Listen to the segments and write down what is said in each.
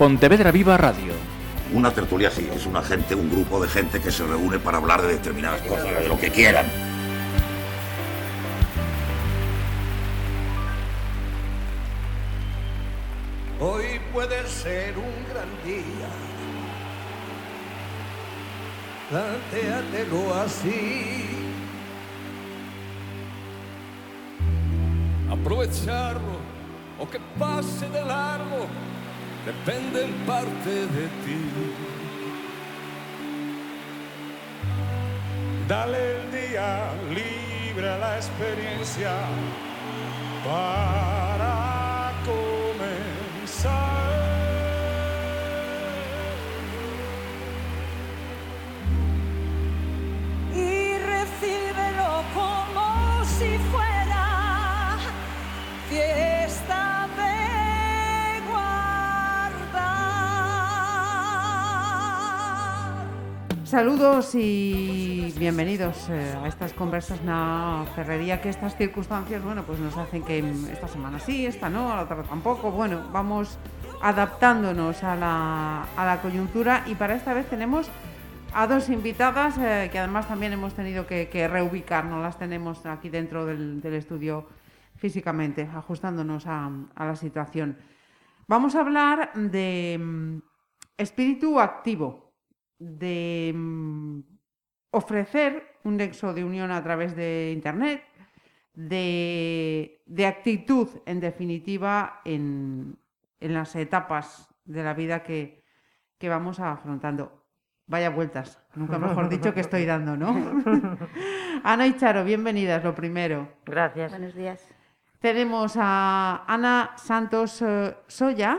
Pontevedra Viva Radio. Una tertulia sí, es una gente, un grupo de gente que se reúne para hablar de determinadas cosas, de lo que quieran. Hoy puede ser un gran día. Plantéatelo así. Aprovecharlo o que pase de largo depende en parte de ti. Dale el día libre a la experiencia para Saludos y bienvenidos eh, a estas conversas na ferrería que estas circunstancias, bueno, pues nos hacen que esta semana sí, esta no, a la otra tampoco. Bueno, vamos adaptándonos a la, a la coyuntura y para esta vez tenemos a dos invitadas eh, que además también hemos tenido que, reubicar, no las tenemos aquí dentro del, estudio físicamente, ajustándonos a, a la situación. Vamos a hablar de mm, espíritu activo, de mm, ofrecer un nexo de unión a través de Internet, de, de actitud, en definitiva, en, en las etapas de la vida que, que vamos afrontando. Vaya vueltas, nunca mejor dicho que estoy dando, ¿no? Ana y Charo, bienvenidas, lo primero. Gracias. Buenos días. Tenemos a Ana Santos eh, Soya,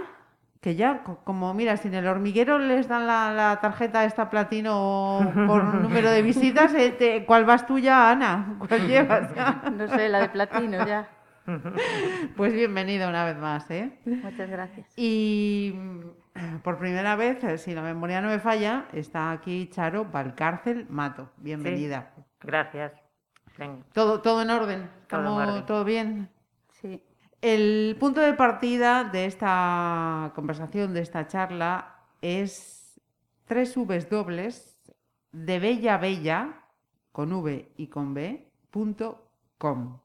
que ya, co- como mira, si en el hormiguero les dan la, la tarjeta esta platino por número de visitas, eh, te- ¿cuál vas tú ya, Ana? ¿Cuál llevas ya? No sé, la de platino ya. Pues bienvenida una vez más, ¿eh? Muchas gracias. Y mm, por primera vez, eh, si la memoria no me falla, está aquí Charo Valcárcel Mato. Bienvenida. Gracias. Venga. ¿Todo, todo en orden? Todo en ¿Estamos- orden. ¿Todo bien? El punto de partida de esta conversación, de esta charla, es tres Vs dobles de Bella Bella, con V y con B, punto com.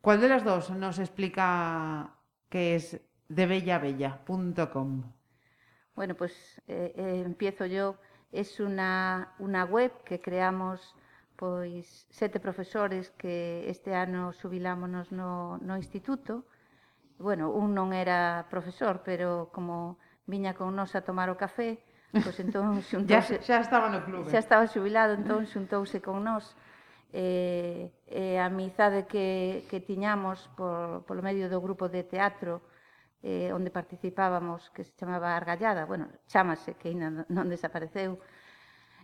¿Cuál de las dos nos explica qué es de Bella Bella, punto com? Bueno, pues eh, eh, empiezo yo. Es una, una web que creamos pois sete profesores que este ano subilámonos no, no instituto. Bueno, un non era profesor, pero como viña con nos a tomar o café, pois entón xuntouse... xa, xa estaba no clube. Xa estaba xubilado, entón xuntouse con nós eh, e a amizade que, que tiñamos por, polo medio do grupo de teatro eh, onde participábamos, que se chamaba Argallada, bueno, chamase, que ainda non desapareceu,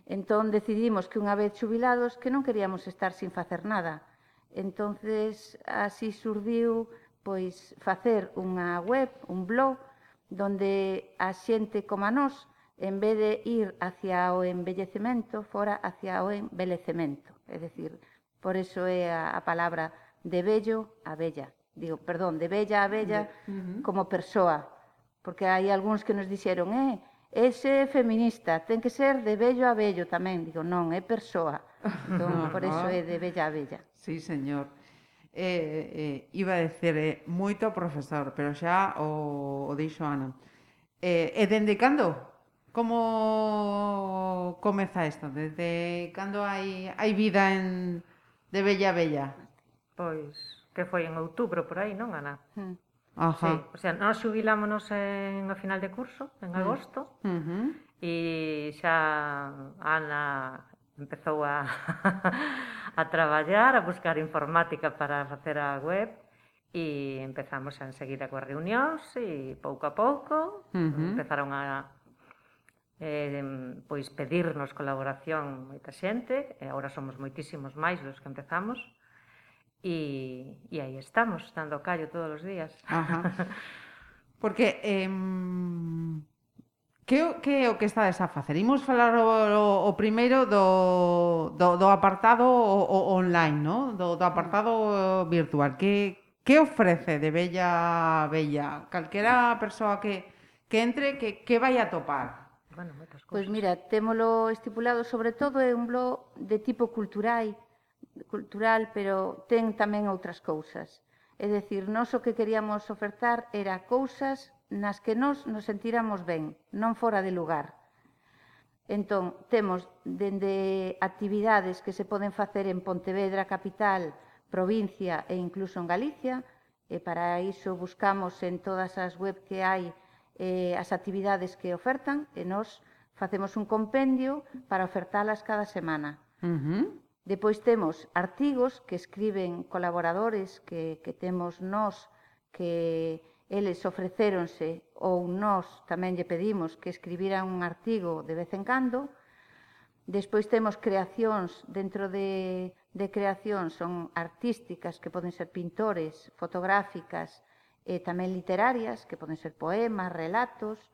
Entón decidimos que unha vez xubilados que non queríamos estar sin facer nada. Entonces así surdiu pois facer unha web, un blog, donde a xente como a nós, en vez de ir hacia o embellecemento, fora hacia o embelecemento. É dicir, por eso é a, a palabra de bello a bella. Digo, perdón, de bella a bella como persoa. Porque hai algúns que nos dixeron, eh, ese é feminista, ten que ser de bello a bello tamén. Digo, non, é persoa. Entón, por iso é de vella a vella. Sí, señor. Eh, eh, iba a decir eh, moito profesor, pero xa o, o dixo Ana. Eh, e dende cando? Como comeza isto? Desde cando hai, hai vida en de Bella Bella? Pois, que foi en outubro por aí, non, Ana? Hmm. Ajá. Sí, o sea, nós xubilámonos en a final de curso, en mm. agosto, uh -huh. e xa Ana empezou a, a traballar, a buscar informática para facer a web, e empezamos a enseguida coas reunións, e pouco a pouco uh -huh. empezaron a eh, pois pedirnos colaboración moita xente, e agora somos moitísimos máis dos que empezamos, E, e aí estamos, dando callo todos os días. Ajá. Porque eh, que, que é o que estades a facer? Imos falar o, o, o primeiro do, do, do apartado o, o online, no? do, do apartado virtual. Que, que ofrece de Bella Bella? Calquera persoa que, que entre, que, que vai a topar? Bueno, moitas cousas. Pois mira, témolo estipulado, sobre todo é un blog de tipo cultural, cultural, pero ten tamén outras cousas. É dicir, nós o que queríamos ofertar era cousas nas que nós nos sentiramos ben, non fora de lugar. Entón, temos dende actividades que se poden facer en Pontevedra capital, provincia e incluso en Galicia, e para iso buscamos en todas as web que hai eh, as actividades que ofertan, e nós facemos un compendio para ofertalas cada semana. Uh -huh. Depois temos artigos que escriben colaboradores que, que temos nós que eles ofrecéronse ou nós tamén lle pedimos que escribiran un artigo de vez en cando. Despois temos creacións dentro de, de creacións son artísticas que poden ser pintores, fotográficas e tamén literarias que poden ser poemas, relatos.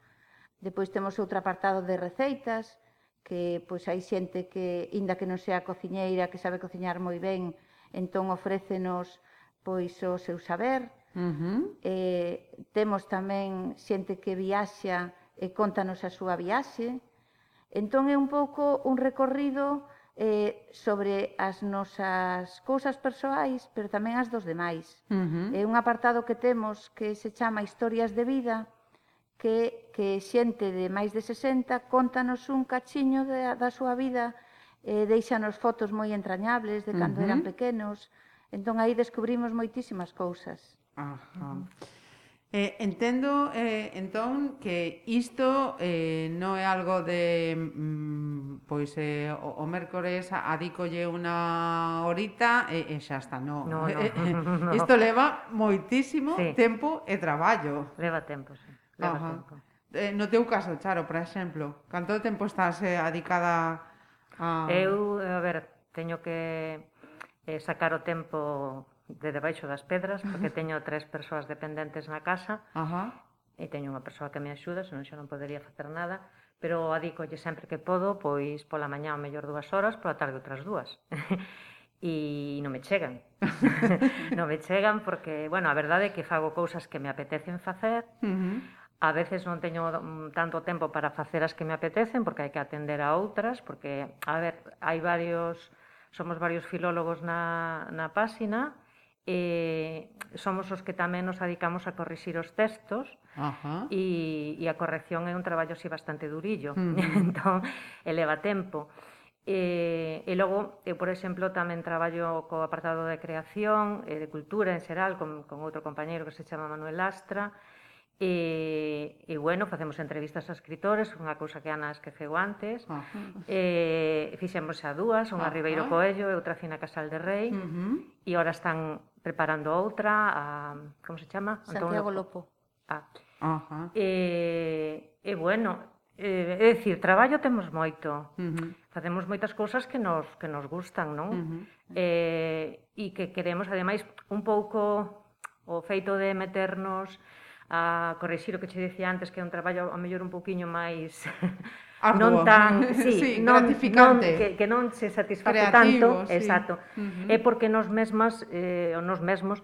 Depois temos outro apartado de receitas que pois hai xente que, inda que non sea cociñeira, que sabe cociñar moi ben, entón ofrécenos pois o seu saber. Uh -huh. eh, temos tamén xente que viaxa e contanos a súa viaxe. Entón é un pouco un recorrido eh, sobre as nosas cousas persoais, pero tamén as dos demais. Uh -huh. É un apartado que temos que se chama Historias de Vida, que, que xente de máis de 60 contanos un cachiño de, da súa vida, eh, deixanos fotos moi entrañables de cando uh -huh. eran pequenos. Entón, aí descubrimos moitísimas cousas. Ajá. Eh, entendo, eh, entón, que isto eh, non é algo de... Mm, pois eh, o, o mércores adicolle unha horita e, e xa está, non. No, no. isto leva moitísimo sí. tempo e traballo. Leva tempo, sí. Ajá. Eh, no teu caso, Charo, por exemplo, canto tempo estás eh, adicada a... Eu, a ver, teño que eh, sacar o tempo de debaixo das pedras, porque teño tres persoas dependentes na casa, Ajá. e teño unha persoa que me axuda, senón xa non podería facer nada, pero adícolle sempre que podo, pois pola mañá o mellor dúas horas, pola tarde outras dúas. e non me chegan. non me chegan porque, bueno, a verdade é que fago cousas que me apetecen facer, uh -huh A veces non teño mm, tanto tempo para facer as que me apetecen porque hai que atender a outras, porque, a ver, hai varios, somos varios filólogos na, na páxina, e somos os que tamén nos adicamos a corrixir os textos Ajá. E, e a corrección é un traballo así bastante durillo, mm. entón eleva tempo. E, e logo, eu, por exemplo, tamén traballo co apartado de creación e de cultura en xeral con, con outro compañeiro que se chama Manuel Astra, E, e bueno, facemos entrevistas a escritores, unha cousa que Ana esqueceu antes. Uh. E fixemos a dúas, unha uh. Ribeiro Coello e outra Fina Casal de Rei. Uh -huh. E ahora están preparando outra, a como se chama? Santiago Antonio... Lopo. Ah. Uh -huh. E, e bueno, eh, é dicir, traballo temos moito. Uh -huh. Facemos moitas cousas que nos que nos gustan, non? Uh -huh. Eh, e que queremos ademais un pouco o feito de meternos a corrixir o que che dicía antes, que é un traballo a mellor un pouquiño máis Arduo. non tan, sí, sí non, gratificante. Non, que, que non se satisface Creativo, tanto, sí. exacto. Uh -huh. É porque nós mesmas eh ou nós mesmos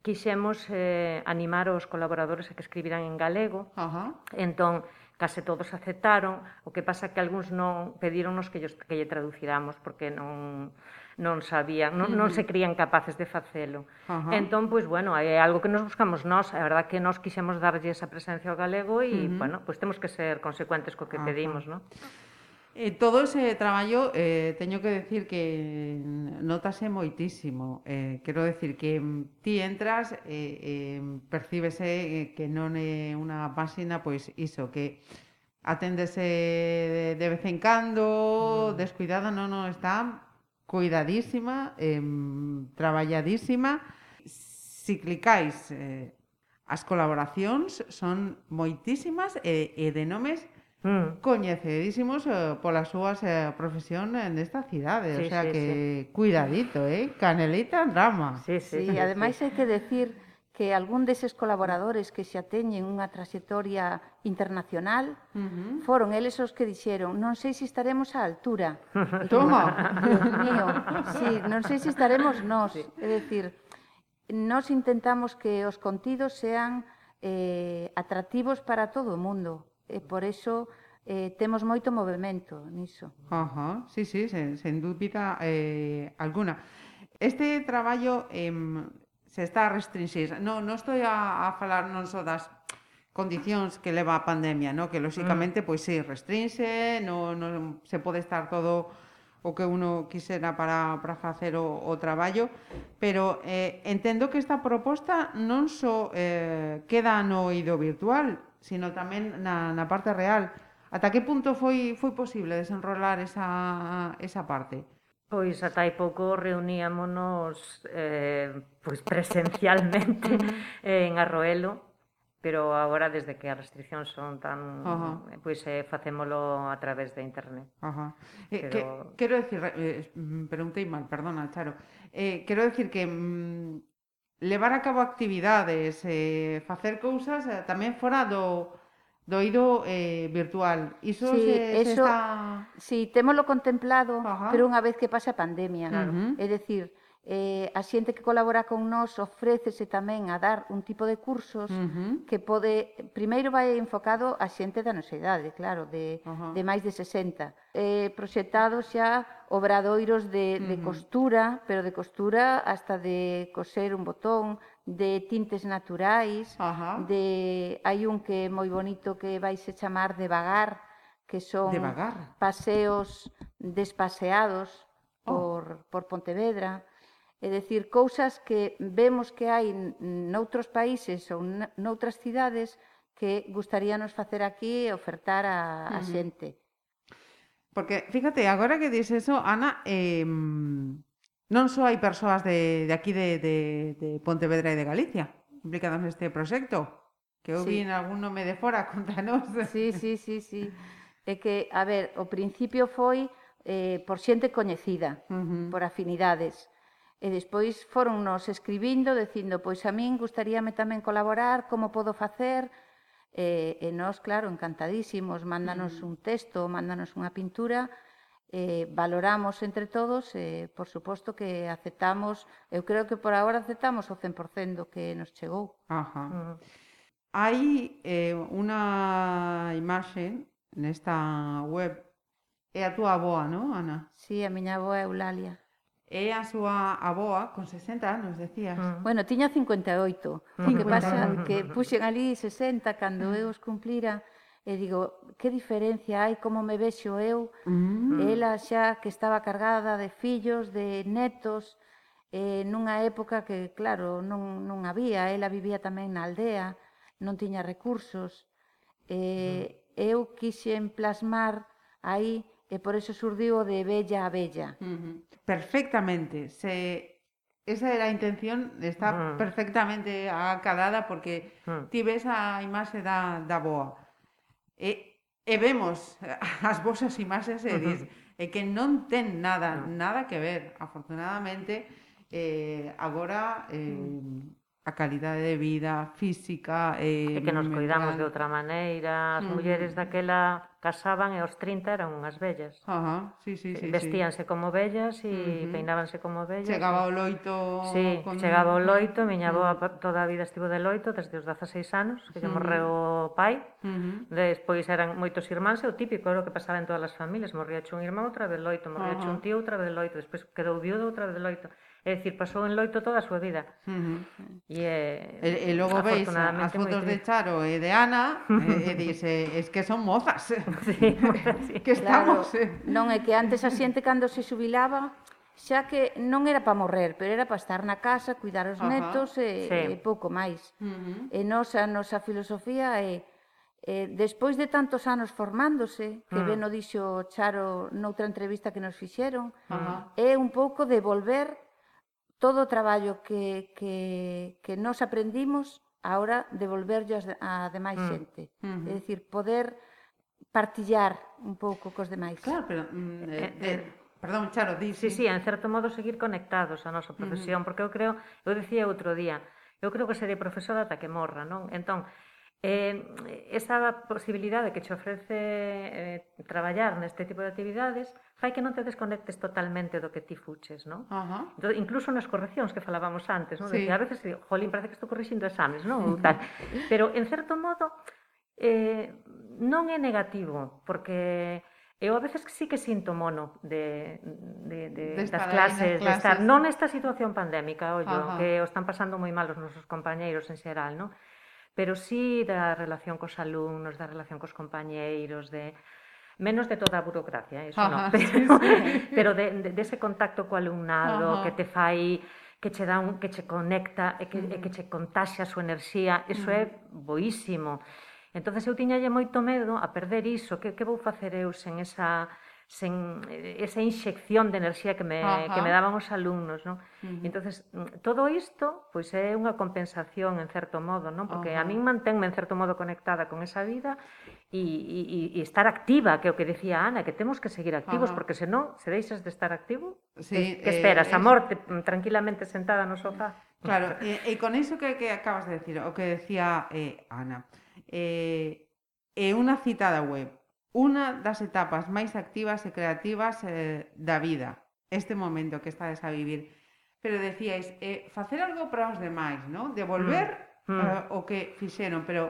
quixemos eh animar os colaboradores a que escribiran en galego. Uh -huh. Entón, case todos aceptaron, o que pasa que algúns non pedíronnos que, llos, que lle traduciramos porque non non sabían, non, non se crían capaces de facelo. Ajá. Entón, pois, bueno, é algo que nos buscamos nós, a verdad que nós quixemos darlle esa presencia ao galego e, bueno, pois temos que ser consecuentes co que Ajá. pedimos, non? E todo ese traballo, eh, teño que decir que notase moitísimo. Eh, quero decir que mm, ti entras eh, eh, percíbese eh, que non é unha páxina, pois iso, que aténdese de, vez en cando, descuidada, non, non, está cuidadísima, eh, traballadísima. Si clicáis eh, as colaboracións son moitísimas e, e de nomes mm. coñecedísimos eh, pola súas eh, profesión nesta cidade, sí, o sea sí, que sí. cuidadito, eh, canelita en rama. Sí, sí, sí. ademais hai que decir que algún deses colaboradores que xa teñen unha trayectoria internacional uh -huh. foron eles os que dixeron non sei se estaremos á altura. Toma! Dios mío, sí, non sei se estaremos nós. Sí. É dicir, nós intentamos que os contidos sean eh, atractivos para todo o mundo. E por iso eh, temos moito movimento niso. Ajá, sí, sí, sen, sen dúbida eh, alguna. Este traballo... Eh, se está a restringir. Non, non estou a, a falar non só das condicións que leva a pandemia, no? que lóxicamente, mm. pois sí, restrinse, non, non se pode estar todo o que uno quisera para, para facer o, o traballo, pero eh, entendo que esta proposta non só eh, queda no oído virtual, sino tamén na, na parte real. Ata que punto foi, foi posible desenrolar esa, esa parte? Pois ata hai pouco reuníamonos eh, pois presencialmente en Arroelo, pero agora desde que as restriccións son tan uh -huh. pois eh, facémolo a través de internet. Uh -huh. eh, pero... que, quero decir, eh, mm, preguntei mal, perdona, Charo. Eh, quero decir que mm, levar a cabo actividades, eh, facer cousas eh, tamén fora do doido eh, virtual. Iso sí, se, eso, se está... Sí, témolo contemplado, Ajá. pero unha vez que pase a pandemia. Claro. Uh -huh. É dicir, Eh, a xente que colabora con nós ofrécese tamén a dar un tipo de cursos uh -huh. que pode... Primeiro vai enfocado a xente da nosa idade, claro, de, uh -huh. de máis de 60. Eh, proxectados xa obradoiros de, uh -huh. de costura, pero de costura hasta de coser un botón, de tintes naturais, uh -huh. de hai un que é moi bonito que vaise chamar de vagar, que son de vagar. paseos despaseados oh. por, por Pontevedra É dicir, cousas que vemos que hai noutros países ou noutras cidades que gustaríanos facer aquí e ofertar a, a xente. Porque, fíjate, agora que dis eso, Ana, eh, non só hai persoas de, de aquí de, de, de Pontevedra e de Galicia implicadas neste proxecto, que eu sí. vi en algún nome de fora, contanos. Sí, sí, sí, sí. É que, a ver, o principio foi eh, por xente coñecida, uh -huh. por afinidades. E despois foron nos escribindo, dicindo, pois a min gustaríame tamén colaborar, como podo facer, e, e nós, claro, encantadísimos, mándanos mm. un texto, mándanos unha pintura, eh, valoramos entre todos e, por suposto, que aceptamos, eu creo que por agora aceptamos o 100% do que nos chegou. Ajá. Mm. Hai eh, unha imaxe nesta web, é a túa aboa, non, Ana? Sí, a miña aboa é Eulalia. E a súa aboa, con 60 anos, decías. Mm. Bueno, tiña 58. O mm. Que pasa que puxen ali 60 cando eu os cumplira e digo, que diferencia hai, como me vexo eu, mm. ela xa que estaba cargada de fillos, de netos, eh, nunha época que, claro, non, non había, ela vivía tamén na aldea, non tiña recursos. Eh, mm. Eu quixen plasmar aí e por eso surdiu o de Bella a Bella. Perfectamente, se Esa era a intención, está mm. perfectamente acadada porque mm. ti ves a imaxe da, da boa. E, e vemos as vosas imaxes e dis, e que non ten nada, mm. nada que ver. Afortunadamente, eh, agora eh, mm. a calidade de vida física... Eh, e que nos cuidamos de outra maneira, as mm. mulleres daquela casaban e os 30 eran unhas vellas. Ajá, sí, sí, sí, Vestíanse sí. como vellas e uh -huh. peinábanse como vellas. Chegaba o loito... Sí, con... chegaba o loito, miña uh -huh. boa toda a vida estivo de loito, desde os 16 anos, que lle uh -huh. morreu o pai. Uh -huh. Despois eran moitos irmáns, e o típico era o que pasaba en todas as familias, morría un irmán outra vez loito, morría uh -huh. un tío outra vez loito, despois quedou viudo outra vez loito. É dicir, pasou en loito toda a súa vida. Uh -huh. E, e, e logo veis as fotos de Charo e de Ana e, e dice, es que son mozas. sí, sí. que estamos... Claro, eh. Non é que antes a xente cando se xubilaba xa que non era para morrer, pero era para estar na casa, cuidar os uh -huh. netos e, sí. e pouco máis. Uh -huh. E nosa, nosa filosofía é eh, despois de tantos anos formándose, que mm. ben o dixo Charo noutra entrevista que nos fixeron, uh -huh. é un pouco de volver todo o traballo que, que, que nos aprendimos ahora devolverllo a demais mm. xente. Uh -huh. É dicir, poder partillar un pouco cos demais. Claro, pero... Mm, eh, eh, eh, eh perdón, Charo, di... Sí, sí, en certo modo seguir conectados á nosa mm-hmm. profesión, uh -huh. porque eu creo, eu dicía outro día, eu creo que serei profesora ata que morra, non? Entón, Eh, esa posibilidade que che ofrece eh, traballar neste tipo de actividades fai que non te desconectes totalmente do que ti fuches, non? Uh -huh. Incluso nas correccións que falábamos antes, non? Sí. Decir, a veces, jolín, parece que estou corrixindo exames, non? Ou tal. Pero, en certo modo, eh, non é negativo, porque eu a veces sí que sinto mono de, de, de, de das clases, clases, de estar, non nesta situación pandémica, ollo, uh -huh. que o están pasando moi mal os nosos compañeiros en xeral, non? pero sí da relación cos alumnos, da relación cos compañeiros, de menos de toda a burocracia, eso Ajá, no, pero, sí. pero de, de, de ese contacto co alumnado Ajá. que te fai que che dá un, que che conecta e que, mm. e que mm. che contaxe a súa enerxía, iso mm. é boísimo. Entonces eu tiñalle moito medo a perder iso, que, que vou facer eu sen esa sen eh, esa inxección de enerxía que me, Ajá. que me daban os alumnos, non? Uh -huh. entonces mm, todo isto pois é unha compensación en certo modo, non? Porque uh -huh. a min manténme en certo modo conectada con esa vida e, e, e estar activa, que é o que decía Ana, que temos que seguir activos, uh -huh. porque senón, se deixas de estar activo, sí, que, que eh, esperas? Eh, a morte mm, tranquilamente sentada no sofá? Claro, e, e con iso que, que acabas de decir, o que decía eh, Ana, eh, é unha cita da web, unha das etapas máis activas e creativas eh, da vida, este momento que estades a vivir. Pero decíais, eh, facer algo para os demais, ¿no? devolver mm, mm. Eh, o que fixeron, pero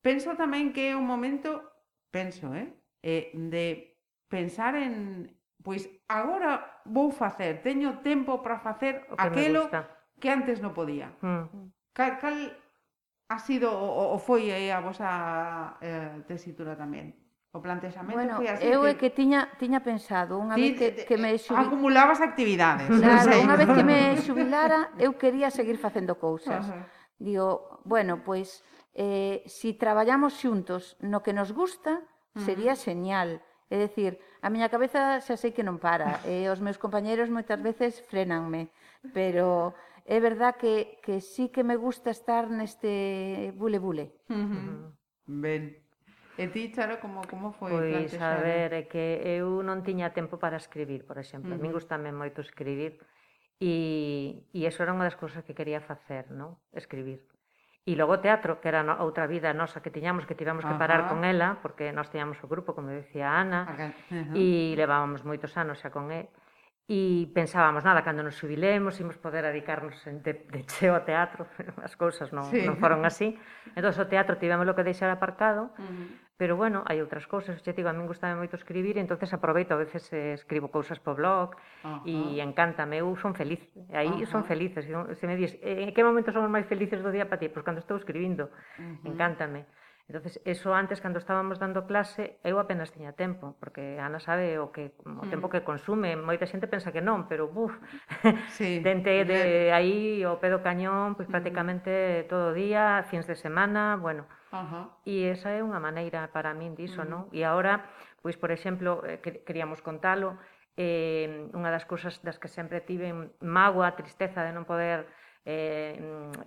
penso tamén que é un momento, penso, eh, eh de pensar en, pois agora vou facer, teño tempo para facer o que aquelo que antes non podía. Mm. Cal, cal ha sido o, o foi aí a vosa eh, tesitura tamén? O plantexamento bueno, foi así. Eu que... é que tiña tiña pensado unha Ti, vez que, que me eh, xubil... acumulabas actividades. Claro, sei. unha vez que me xubilara, eu quería seguir facendo cousas. Ajá. Digo, bueno, pois eh si traballamos xuntos no que nos gusta, sería señal. É dicir, a miña cabeza xa sei que non para, e os meus compañeiros moitas veces frenanme, pero é verdad que, que sí que me gusta estar neste bule-bule. Uh. Ben, E ti, Charo, como, como foi pois, plantexar? a ver, é que eu non tiña tempo para escribir, por exemplo. Uh -huh. A min gustame moito escribir e, e eso era unha das cousas que quería facer, non? Escribir. E logo teatro, que era no, outra vida nosa que tiñamos, que tivemos que parar Ajá. con ela, porque nós tiñamos o grupo, como dicía Ana, e levábamos moitos anos xa con ele e pensábamos, nada, cando nos xubilemos imos poder dedicarnos de, de cheo ao teatro, as cousas non, sí. non foron así. Entón, o teatro tivemos lo que deixar aparcado, uh -huh. pero bueno, hai outras cousas, xa digo, a min gustame moito escribir, entonces aproveito, a veces eh, escribo cousas po blog, uh -huh. e encántame, eu son feliz, aí uh -huh. son felices, se me dis, eh, en que momento somos máis felices do día para ti? Pois pues cando estou escribindo, uh -huh. encántame. Entonces, eso antes, cando estábamos dando clase, eu apenas tiña tempo, porque Ana sabe o que o tempo mm. que consume, moita xente pensa que non, pero buf, sí, dente de aí o pedo cañón, pois mm-hmm. prácticamente todo o día, fins de semana, bueno. Ajá. E esa é unha maneira para min diso, mm. non? E agora, pois, por exemplo, eh, queríamos contalo, eh, unha das cousas das que sempre tive mágoa, tristeza de non poder eh,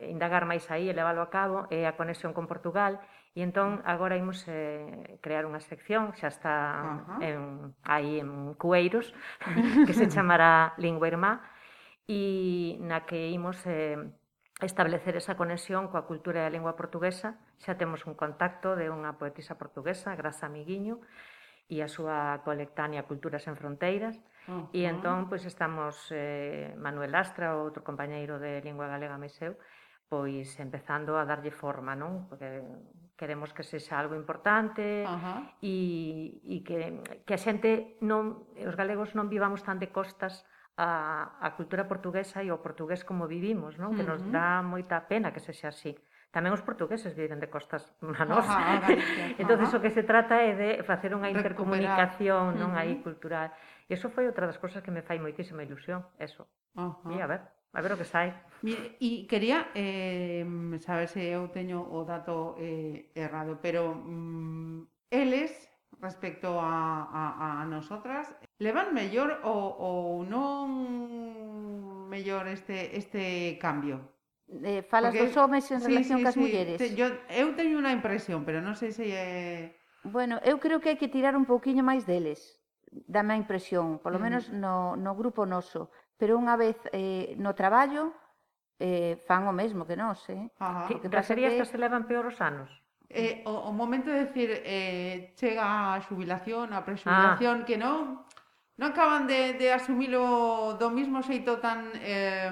indagar máis aí e leválo a cabo, é eh, a conexión con Portugal, E entón agora imos eh, crear unha sección, xa está en, aí en Cueiros, que se chamará Lingua Irmá, e na que imos eh, establecer esa conexión coa cultura e a lingua portuguesa. Xa temos un contacto de unha poetisa portuguesa, Graça Amiguiño, e a súa colectánea Culturas en Fronteiras. Uh -huh. E entón, pois estamos eh, Manuel Astra, outro compañeiro de Lingua Galega Meseu, pois empezando a darlle forma, non? Porque queremos que sexa algo importante Ajá. e, e que, que a xente non, os galegos non vivamos tan de costas a, a cultura portuguesa e o portugués como vivimos, non? Uh -huh. que nos dá moita pena que sexa así. Tamén os portugueses viven de costas a nós. entonces o que se trata é de facer unha intercomunicación non aí uh -huh. cultural. E eso foi outra das cousas que me fai moitísima ilusión, eso. Uh -huh. E a ver, Vai ver o que sai. Mire, e quería eh, saber se eu teño o dato eh, errado, pero mm, eles respecto a, a, a nosotras levan mellor ou, ou non mellor este, este cambio? Eh, falas Porque, dos homes en sí, relación sí, cas sí. mulleres. Te, yo, eu teño unha impresión, pero non sei se é... Bueno, eu creo que hai que tirar un pouquiño máis deles. Dame a impresión, polo menos no, no grupo noso pero unha vez eh, no traballo eh, fan o mesmo que nós. Eh? Ajá. Que, que caserías que... que se levan peor os anos? Eh, o, o momento de decir eh, chega a xubilación, a prexubilación, ah. que non non acaban de, de asumilo do mismo xeito tan eh,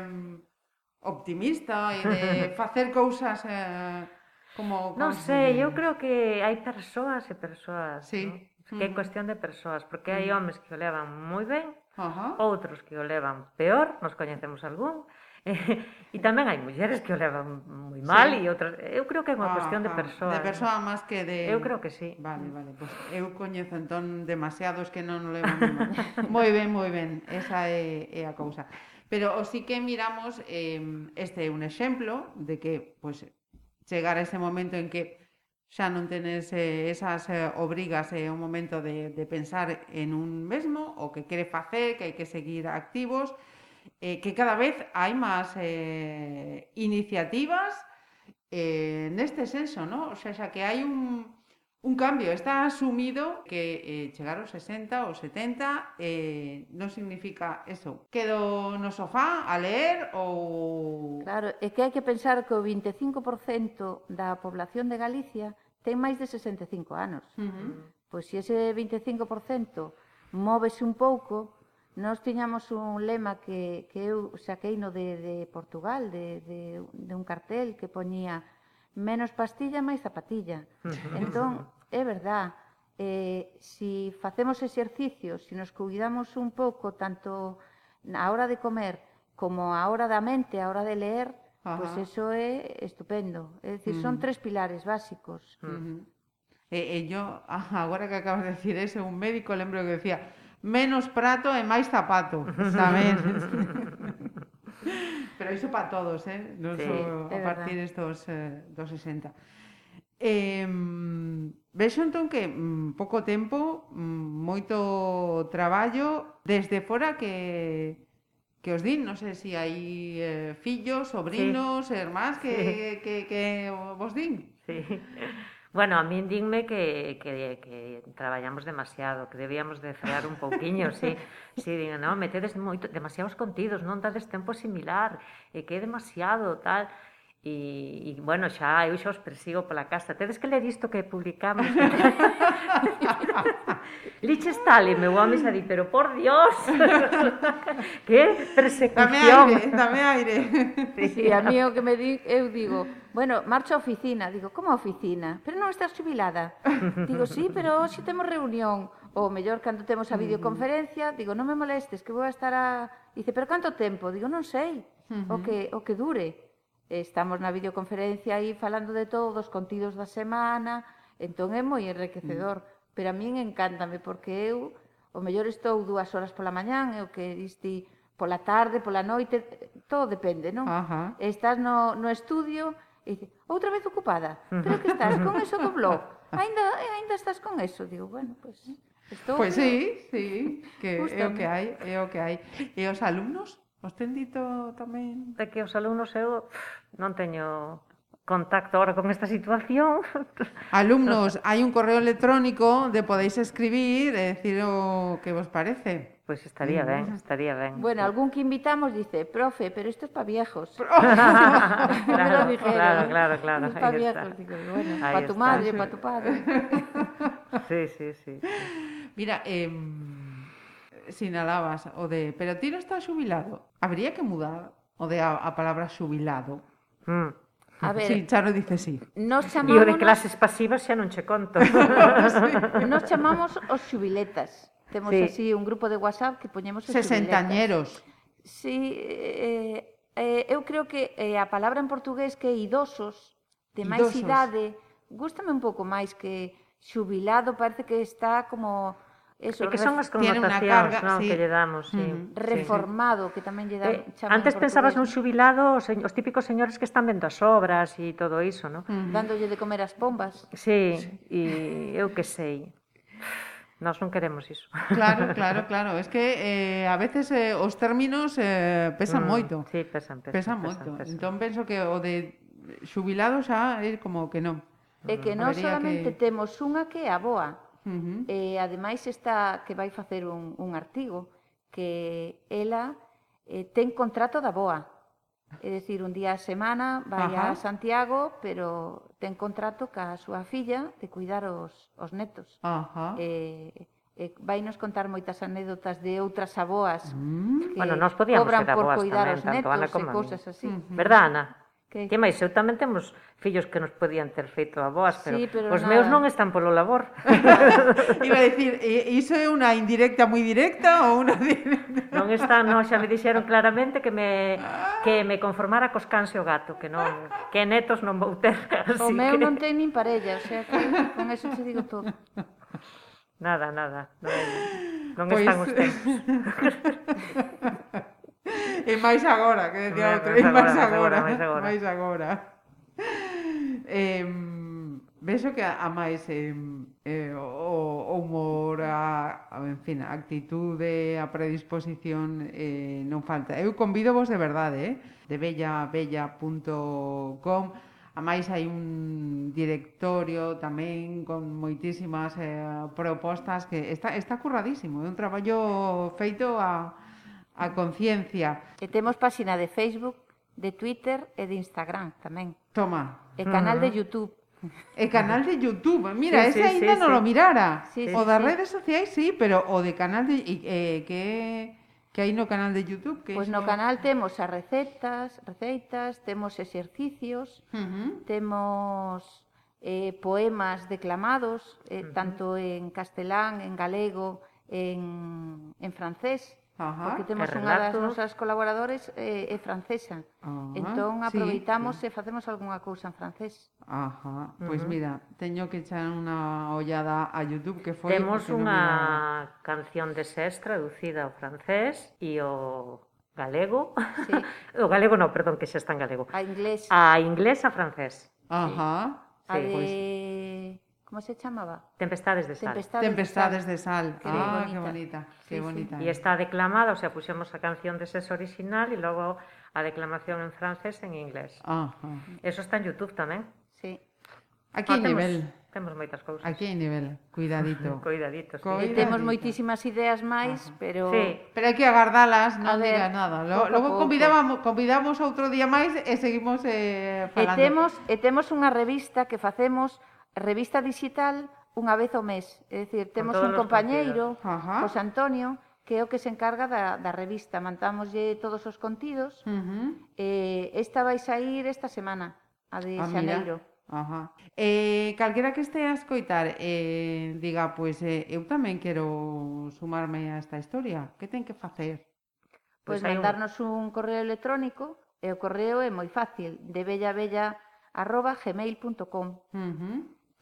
optimista e de facer cousas eh, como... Non sei, eu creo que hai persoas e persoas, sí. ¿no? que é mm. cuestión de persoas, porque mm. hai homes que o levan moi ben Ajá. Outros que o levan peor, nos coñecemos algún, e tamén hai mulleres que o levan moi mal sí. e outras, eu creo que é unha cuestión de persoa. De persoa máis que de Eu creo que sí. Vale, vale, pois pues eu coñezo entón demasiados que non o levan mal. moi ben, moi ben, esa é, é a cousa. Pero o sí que miramos eh, este é un exemplo de que pois pues, chegar a ese momento en que xa non tenes eh, esas eh, obrigas é eh, momento de, de pensar en un mesmo, o que quere facer, que hai que seguir activos, eh, que cada vez hai máis eh, iniciativas eh, neste senso, ¿no? O sea, xa que hai un, un cambio, está asumido que eh, chegar aos 60 ou 70 eh, non significa eso. Quedo no sofá a ler ou... Claro, é que hai que pensar que o 25% da población de Galicia ten máis de 65 anos. Uh -huh. Pois se ese 25% móvese un pouco, nós tiñamos un lema que, que eu saquei no de, de Portugal, de, de, de un cartel que poñía menos pastilla, máis zapatilla. Entón, é verdad, eh, si facemos exercicios, si nos cuidamos un pouco, tanto na hora de comer como a hora da mente, a hora de leer, Ajá. Pois pues eso é estupendo. É dicir, son mm. tres pilares básicos. Uh -huh. E, e yo, agora que acabas de decir ese, un médico lembro que decía menos prato e máis zapato, Tamén. Pero iso para todos, eh? Non sí, só a partir estos eh, dos 60. Eh, vexo entón que mm, pouco tempo, mm, moito traballo desde fora que que os din, non sei se si hai eh, fillos, sobrinos, sí. irmáns que, sí. que, que, que vos din. Sí. Bueno, a min dinme que, que, que traballamos demasiado, que debíamos de frear un pouquiño, sí. Sí, din, non, metedes moito, demasiados contidos, non dades tempo similar, e eh, que é demasiado, tal. E, e bueno, xa eu xa os persigo pola casa. Tedes que ler isto que publicamos. Liches tale, meu home xa di, pero por Dios, que persecución. Dame aire, dame aire. Sí, a mí o que me di, eu digo, bueno, marcho a oficina. Digo, como a oficina? Pero non estás jubilada. Digo, sí, pero hoxe temos reunión. Ou mellor, cando temos a videoconferencia, digo, non me molestes, que vou a estar a... Dice, pero canto tempo? Digo, non sei, o que, o que dure. Estamos na videoconferencia aí falando de todos os contidos da semana, entón é moi enriquecedor, mm. pero a min encántame porque eu o mellor estou dúas horas pola mañán, e o que diste pola tarde, pola noite, todo depende, non? Ajá. Estás no, no estudio e dices, outra vez ocupada, mm. pero que estás con eso do blog, ainda, ainda estás con eso, digo, bueno, pois... Pues, Estou pois pues, sí, sí, que é o que hai, é o que hai. E os alumnos? Os ten dito tamén? de que os alumnos eu non teño contacto ahora con esta situación. Alumnos, hai un correo electrónico de podéis escribir e decir o que vos parece. Pois estaría ben, estaría ben. Bueno, algún que invitamos dice, profe, pero esto es para viejos. Claro, dijeron. claro, claro, claro, Es para ahí está. viejos. Digo, bueno, para tu está. madre, para tu padre. Sí, sí, sí. Mira, eh, sinalabas o de, pero ti non estás xubilado. Habría que mudar o de a, a palabra xubilado. Mm. A ver, sí, Charo dice sí. Nos chamámonos... E o de clases pasivas xa non che conto. sí. Nos chamamos os xubiletas. Temos sí. así un grupo de WhatsApp que poñemos os Sesentañeros. Xubiletas. Sí, eh, eh, eu creo que eh, a palabra en portugués que é idosos, de máis idade, gústame un pouco máis que xubilado, parece que está como Eso, que son as connotacións carga, sí. que lle damos, sí. Reformado, que tamén lle dan... Eh, antes pensabas nun xubilado, os, os típicos señores que están vendo as obras e todo iso, no? Mm. Dándolle de comer as pombas. Sí, sí. e eu que sei. Nós non queremos iso. Claro, claro, claro. Es que eh, a veces eh, os términos eh, pesan mm, moito. Sí, pesan, pesan. Pesan, pesan moito. Pesan. Entón penso que o de xubilado xa é como que non. É que non solamente que... temos unha que é a boa, Uh eh, -huh. E ademais está que vai facer un, un artigo que ela eh, ten contrato da boa. É dicir, un día a semana vai Ajá. a Santiago, pero ten contrato ca súa filla de cuidar os, os netos. Ajá. Eh, e vai nos contar moitas anécdotas de outras aboas mm. que bueno, nos podíamos cobran por aboas cuidar tamén, os netos Ana e cousas así. Verdad, Ana? Que... que máis, eu tamén temos fillos que nos podían ter feito aboas, pero, sí, pero os nada. meus non están polo labor. Iba a decir, iso é unha indirecta moi directa ou unha directa? Non está, non, xa me dixeron claramente que me ah. que me conformara cos cans e o gato, que non que netos non vou ter. Así o meu que... non ten nin parella, o sea, que con eso te digo todo. Nada, nada, non, non pois... están os tempos. e máis agora, que decía outro, e máis agora, máis agora. Máis agora. Eh, vexo que a máis eh, eh, o, o humor, a, en fin, a actitude, a predisposición eh, non falta. Eu convido vos de verdade, eh, de bellabella.com A máis hai un directorio tamén con moitísimas eh, propostas que está, está curradísimo, é un traballo feito a, a conciencia. E temos páxina de Facebook, de Twitter e de Instagram tamén. Toma. E canal de YouTube. E canal de YouTube, mira, sí, ese sí, ainda sí, non sí. o mirara. Sí, o das sí. redes sociais sí, pero o de canal de eh, que que hai no canal de YouTube que Pois pues no canal ah. temos as recetas, receitas, temos exercicios, uh -huh. temos eh, poemas declamados, eh, uh -huh. tanto en castelán, en galego, en, en francés. Ajá, porque temos unha das nosas colaboradores eh, é francesa. Ajá, entón aproveitamos sí, e facemos algunha cousa en francés. Ajá, pois pues uh -huh. mira, teño que echar unha ollada a YouTube que foi Temos unha no canción de Sés traducida ao francés e ao galego. Sí. o galego no, perdón, que xa está en galego. A inglés. A inglés a francés. Ajá. Sí. A de... Pues como se chamaba? Tempestades de sal. Tempestades, Tempestades de sal. De sal. Ah, bonita. qué bonita, qué sí, bonita. Sí. Y está declamada, o sea, puxemos a canción de ses original e logo a declamación en francés en inglés. Ah, ah. Eso está en YouTube tamén. Sí. Aquí ah, temos, nivel. Temos moitas cousas. Aquí hai nivel. Cuidadito. Cuidadito, sí. Cuidadito. Temos moitísimas ideas máis, Ajá. pero... Sí. Pero hai que agardalas, non diga nada. Lo, logo convidamos, convidamos outro día máis e seguimos eh, falando. E temos, e temos unha revista que facemos Revista digital unha vez ao mes. É dicir, temos un compañeiro, José Antonio, que é o que se encarga da, da revista. Mantámoslle todos os contidos. Uh -huh. eh, esta vai sair esta semana, a de ah, Xaneiro. Ajá. Eh, calquera que estea a escoitar eh, diga, pois eh, eu tamén quero sumarme a esta historia. Que ten que facer? Pois, pois mandarnos un... un correo electrónico e o correo é moi fácil, debellabella arroba gmail.com. Uh -huh.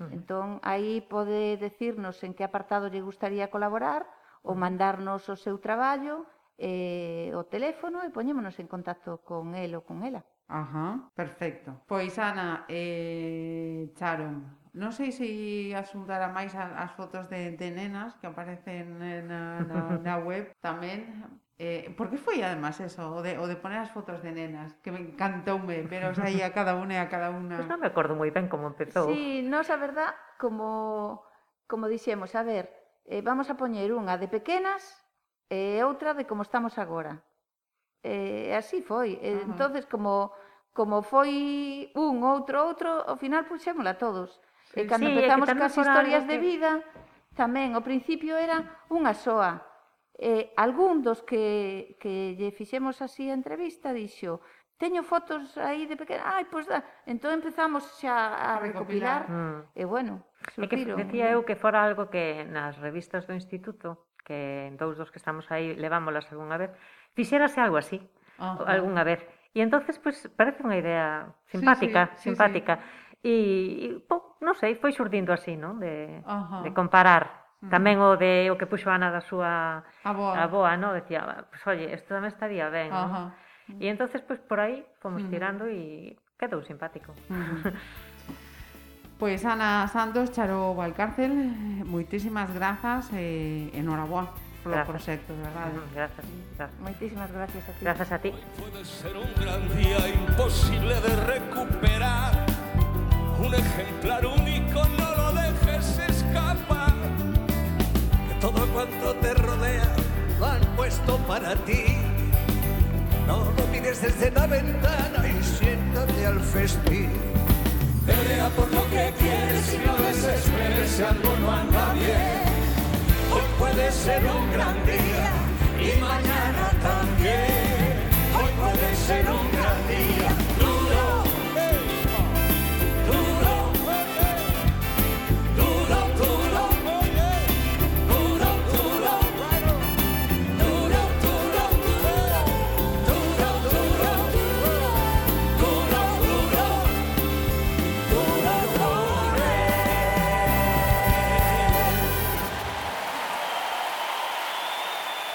Entón, aí pode decirnos en que apartado lle gustaría colaborar ou mandarnos o seu traballo, eh, o teléfono e poñémonos en contacto con el ou con ela. Ajá, perfecto. Pois Ana, eh, Charo, non sei se asuntará máis as fotos de, de nenas que aparecen eh, na, na, na web tamén, Eh, por que foi además eso, o de, o de poner as fotos de nenas, que me encantoume veros aí a cada unha e a cada unha. Pois pues non me acordo moi ben como empezou. Sí, nos a verdad, como, como dixemos, a ver, eh, vamos a poñer unha de pequenas e eh, outra de como estamos agora. Eh, así foi. Eh, uh -huh. entonces como como foi un, outro, outro, ao final puxémola todos. Sí, e cando sí, empezamos cas historias que... de vida, tamén, ao principio era unha soa, Eh, algún dos que, que lle fixemos así a entrevista dixo teño fotos aí de pequena, ai, pois da... Entón empezamos xa a, a recopilar, recopilar. Mm. e bueno, surgiron. E que decía eu que fora algo que nas revistas do instituto, que dous dos que estamos aí levámolas algunha vez, fixérase algo así, Ajá. algunha vez. E entonces pues, parece unha idea simpática, sí, sí, simpática. Sí, sí. E, e po, non sei, foi xurdindo así, non? De, Ajá. de comparar Tamén o de o que puxo Ana da súa A boa. aboa, non? Decía, pues, oye, isto tamén estaría ben, non? Ajá. E entonces, pues, por aí fomos tirando e quedou simpático. Pois Ana Santos, Charo Valcárcel, moitísimas grazas e enhoraboa polo Grazas. proxecto, de verdade. Ujú, Grazas, grazas. Moitísimas gracias a ti. Grazas a ti. Puede ser un gran día imposible de recuperar. Un ejemplar único, no lo dejes escapar. Cuanto te rodea lo han puesto para ti. No lo mires desde la ventana y siéntate al festín. Pelea por lo que quieres y no desesperes si algo no anda bien. Hoy puede ser un gran día y mañana también. Hoy puede ser un gran día.